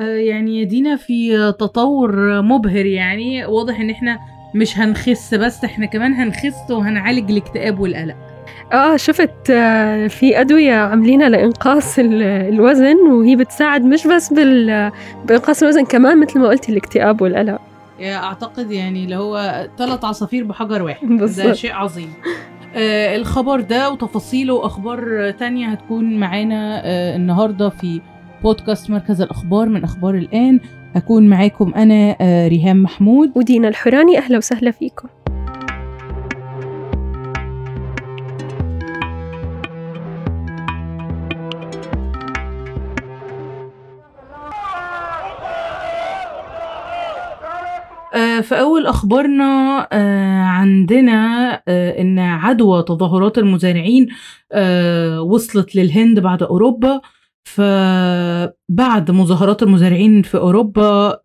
آه، يعني يدينا في تطور مبهر يعني. واضح إن إحنا مش هنخس بس إحنا كمان هنخس وهنعالج الاكتئاب والقلق. آه شفت آه، في أدوية عاملينها لإنقاص الوزن وهي بتساعد مش بس بال... بإنقاص الوزن كمان مثل ما قلتي الاكتئاب والقلق. أعتقد يعني اللي هو ثلاث عصافير بحجر واحد. بالزبط. ده شيء عظيم. آه الخبر ده وتفاصيله وأخبار تانية هتكون معانا آه النهارده في بودكاست مركز الأخبار من أخبار الآن. هكون معاكم أنا آه ريهام محمود. ودينا الحوراني أهلا وسهلا فيكم. آه، في أول أخبارنا آه، عندنا إن عدوى تظاهرات المزارعين وصلت للهند بعد أوروبا. فبعد مظاهرات المزارعين في أوروبا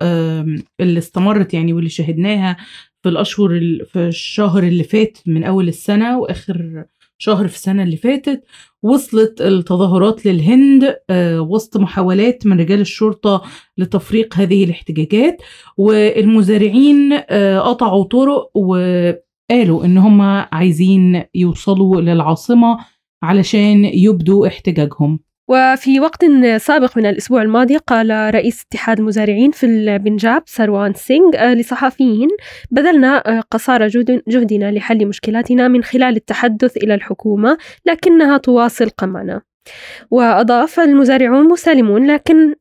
اللي استمرت يعني واللي شهدناها في الأشهر في الشهر اللي فات من أول السنة وآخر شهر في السنة اللي فاتت وصلت التظاهرات للهند آه، وسط محاولات من رجال الشرطة لتفريق هذه الاحتجاجات والمزارعين آه، قطعوا طرق وقالوا إن هم عايزين يوصلوا للعاصمة علشان يبدوا احتجاجهم. وفي وقت سابق من الأسبوع الماضي قال رئيس اتحاد المزارعين في البنجاب سروان سينغ آه، لصحفيين بذلنا آه، قصارى جهدنا لحل مشكلاتنا من خلال التحدث إلى الحكومة لكنها تواصل قمعنا وأضاف المزارعون مسالمون لكن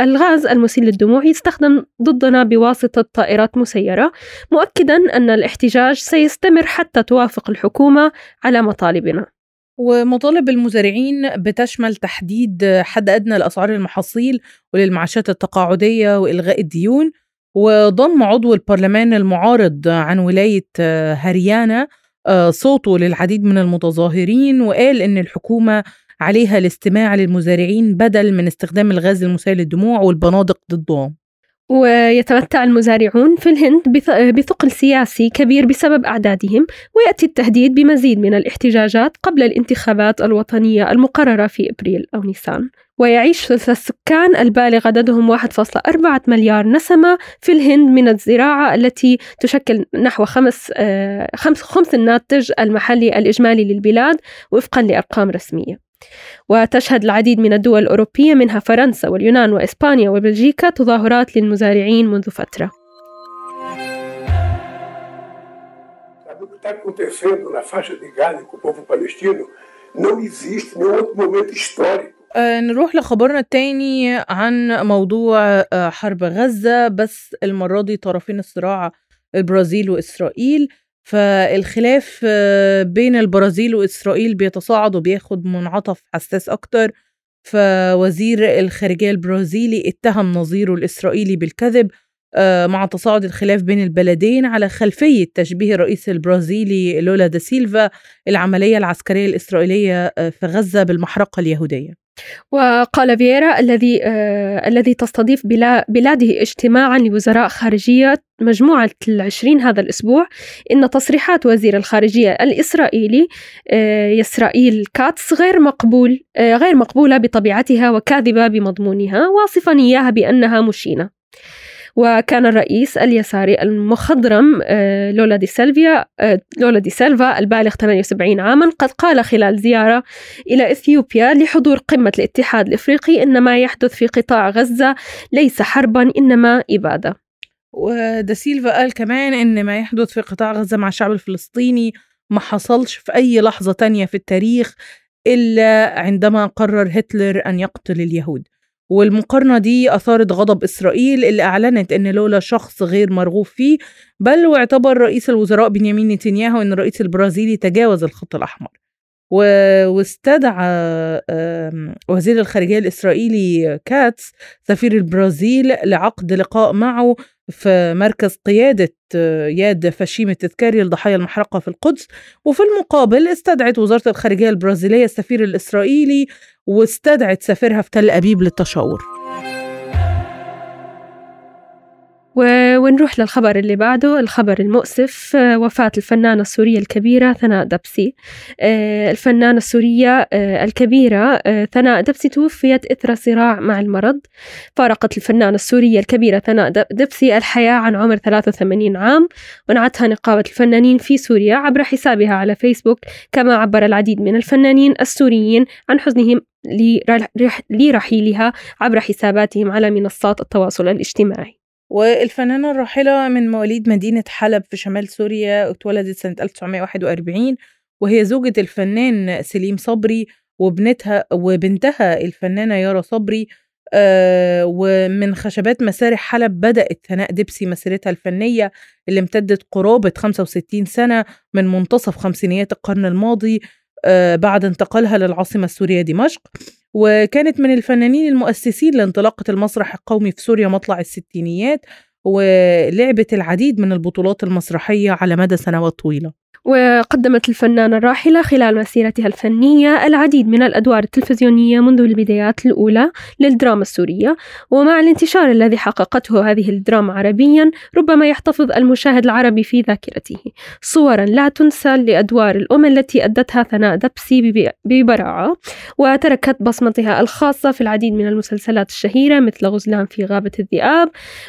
الغاز المسيل للدموع يستخدم ضدنا بواسطة طائرات مسيرة مؤكدا أن الاحتجاج سيستمر حتى توافق الحكومة على مطالبنا. ومطالب المزارعين بتشمل تحديد حد أدنى لأسعار المحاصيل وللمعاشات التقاعدية وإلغاء الديون وضم عضو البرلمان المعارض عن ولاية هريانا آه، صوته للعديد من المتظاهرين وقال إن الحكومة عليها الاستماع للمزارعين بدل من استخدام الغاز المسيل للدموع والبنادق ضدهم. ويتمتع المزارعون في الهند بثقل سياسي كبير بسبب أعدادهم ويأتي التهديد بمزيد من الاحتجاجات قبل الانتخابات الوطنية المقررة في إبريل أو نيسان. ويعيش ثلث السكان البالغ عددهم 1.4 مليار نسمة في الهند من الزراعة التي تشكل نحو خمس, آه، خمس, خمس الناتج المحلي الإجمالي للبلاد وفقا لأرقام رسمية. وتشهد العديد من الدول الأوروبية منها فرنسا واليونان وإسبانيا وبلجيكا تظاهرات للمزارعين منذ فترة histórico. نروح لخبرنا التاني عن موضوع آه، حرب غزة بس المرة دي طرفين الصراع البرازيل وإسرائيل فالخلاف آه، بين البرازيل وإسرائيل بيتصاعد وبياخد منعطف حساس أكتر. فوزير الخارجية البرازيلي اتهم نظيره الإسرائيلي بالكذب مع تصاعد الخلاف بين البلدين على خلفية تشبيه الرئيس البرازيلي لولا دا سيلفا العملية العسكرية الإسرائيلية آه، في غزة بالمحرقة اليهودية. وقال فييرا الذي آه الذي تستضيف بلا بلاده اجتماعا لوزراء خارجية مجموعة العشرين هذا الأسبوع إن تصريحات وزير الخارجية الإسرائيلي آه يسرائيل كاتس غير مقبول آه غير مقبولة بطبيعتها وكاذبة بمضمونها واصفا إياها بأنها مشينة. وكان الرئيس اليساري المخضرم آه، لولا دي سيلفيا آه، لولا دي سيلفا البالغ 78 عاما قد قال خلال زيارة إلى إثيوبيا لحضور قمة الاتحاد الإفريقي إن ما يحدث في قطاع غزة ليس حربا إنما إبادة. ودا سيلفا قال كمان إن ما يحدث في قطاع غزة مع الشعب الفلسطيني ما حصلش في أي لحظة تانية في التاريخ إلا عندما قرر هتلر أن يقتل اليهود. والمقارنة دي أثارت غضب إسرائيل اللي أعلنت أن لولا شخص غير مرغوب فيه بل واعتبر رئيس الوزراء بنيامين نتنياهو أن الرئيس البرازيلي تجاوز الخط الأحمر. واستدعى وزير الخارجية الإسرائيلي كاتس سفير البرازيل لعقد لقاء معه في مركز قيادة ياد فشيم التذكاري لضحايا المحرقة في القدس. وفي المقابل استدعت وزارة الخارجية البرازيلية السفير الإسرائيلي واستدعت سفيرها في تل أبيب للتشاور. ونروح للخبر اللي بعده الخبر المؤسف آه، وفاة الفنانة السورية الكبيرة ثناء دبسي. آه، الفنانة السورية آه، الكبيرة ثناء دبسي توفيت إثر صراع مع المرض. فارقت الفنانة السورية الكبيرة ثناء دبسي الحياة عن عمر 83 عام. ونعتها نقابة الفنانين في سوريا عبر حسابها على فيسبوك. كما عبر العديد من الفنانين السوريين عن حزنهم لرحيلها عبر حساباتهم على منصات التواصل الاجتماعي. والفنانة الراحلة من مواليد مدينة حلب في شمال سوريا اتولدت سنة 1941 وهي زوجة الفنان سليم صبري وبنتها وبنتها الفنانة يارا صبري آه ومن خشبات مسارح حلب بدأت ثناء دبسي مسيرتها الفنية اللي امتدت قرابة 65 سنة من منتصف خمسينيات القرن الماضي آه بعد انتقالها للعاصمة السورية دمشق. وكانت من الفنانين المؤسسين لانطلاقة المسرح القومي في سوريا مطلع الستينيات ولعبت العديد من البطولات المسرحية على مدى سنوات طويلة. وقدمت الفنانة الراحلة خلال مسيرتها الفنية العديد من الأدوار التلفزيونية منذ البدايات الأولى للدراما السورية. ومع الانتشار الذي حققته هذه الدراما عربيا ربما يحتفظ المشاهد العربي في ذاكرته. صورا لا تنسى لأدوار الأم التي أدتها ثناء دبسي ببراعة. وتركت بصمتها الخاصة في العديد من المسلسلات الشهيرة مثل غزلان في غابة الذئاب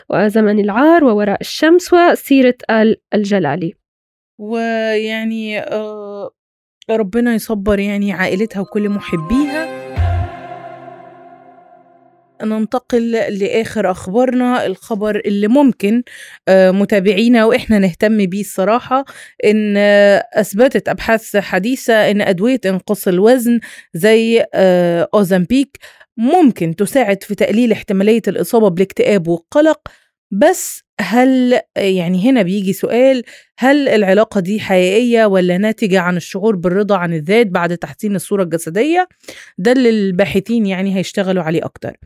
وزمن العار ووراء الشمس وسيرة آل الجلالي. ويعني آه ربنا يصبر يعني عائلتها وكل محبيها. ننتقل لآخر أخبارنا الخبر اللي ممكن آه متابعينا وإحنا نهتم بيه الصراحة إن آه أثبتت أبحاث حديثة إن أدوية إنقاص الوزن زي آه أوزامبيك ممكن تساعد في تقليل احتمالية الإصابة بالاكتئاب والقلق بس هل يعني هنا بيجي سؤال هل العلاقة دي حقيقية ولا ناتجة عن الشعور بالرضا عن الذات بعد تحسين الصورة الجسدية؟ ده اللي الباحثين يعني هيشتغلوا عليه أكتر.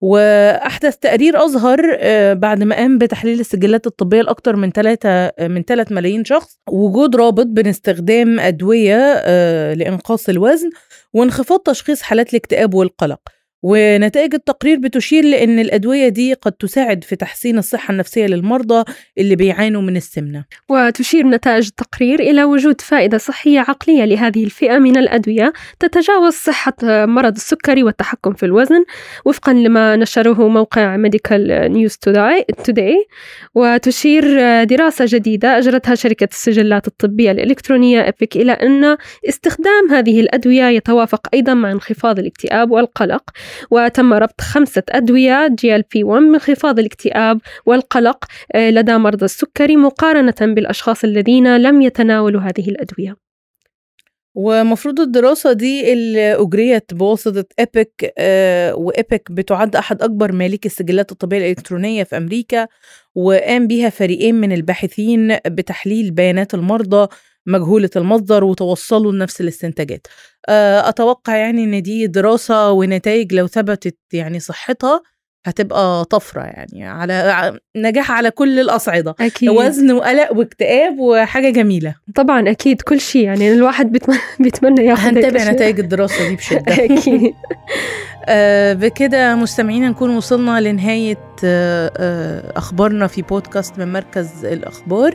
وأحدث تقرير أظهر آه، بعد ما قام بتحليل السجلات الطبية لأكثر من 3 من 3 ملايين شخص وجود رابط بين استخدام أدوية آه، لإنقاص الوزن وانخفاض تشخيص حالات الاكتئاب والقلق. ونتائج التقرير بتشير لأن الأدوية دي قد تساعد في تحسين الصحة النفسية للمرضى اللي بيعانوا من السمنة. وتشير نتائج التقرير إلى وجود فائدة صحية عقلية لهذه الفئة من الأدوية تتجاوز صحة مرض السكري والتحكم في الوزن وفقا لما نشره موقع Medical News Today وتشير دراسة جديدة أجرتها شركة السجلات الطبية الإلكترونية Epic إلى أن استخدام هذه الأدوية يتوافق أيضا مع انخفاض الاكتئاب والقلق. وتم ربط خمسة أدوية GLP 1 من انخفاض الاكتئاب والقلق آه، لدى مرضى السكري مقارنة بالأشخاص الذين لم يتناولوا هذه الأدوية. ومفروض الدراسة دي اللي أجريت بواسطة Epic آه و Epic بتعد أحد أكبر مالكي السجلات الطبية الإلكترونية في أمريكا وقام بيها فريقين من الباحثين بتحليل بيانات المرضى مجهولة المصدر وتوصلوا لنفس الاستنتاجات. آه، أتوقع يعني إن دي دراسة ونتائج لو ثبتت يعني صحتها هتبقى طفرة يعني على نجاح على كل الأصعدة. أكيد. وزن وقلق واكتئاب وحاجة جميلة. طبعا أكيد كل شيء يعني الواحد بيتمنى ياخذ هنتابع نتائج الدراسة دي بشدة. أكيد. بكده مستمعينا نكون وصلنا لنهاية آه آه أخبارنا في بودكاست من مركز الأخبار.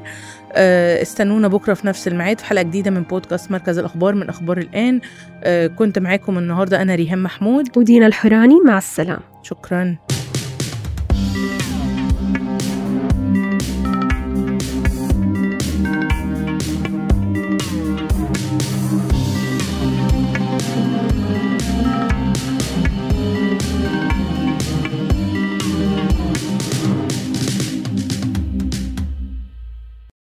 آه استنونا بكرة في نفس الميعاد في حلقة جديدة من بودكاست مركز الأخبار من أخبار الآن. آه كنت معاكم النهاردة أنا ريهام محمود. ودينا الحراني مع السلامة. شكراً.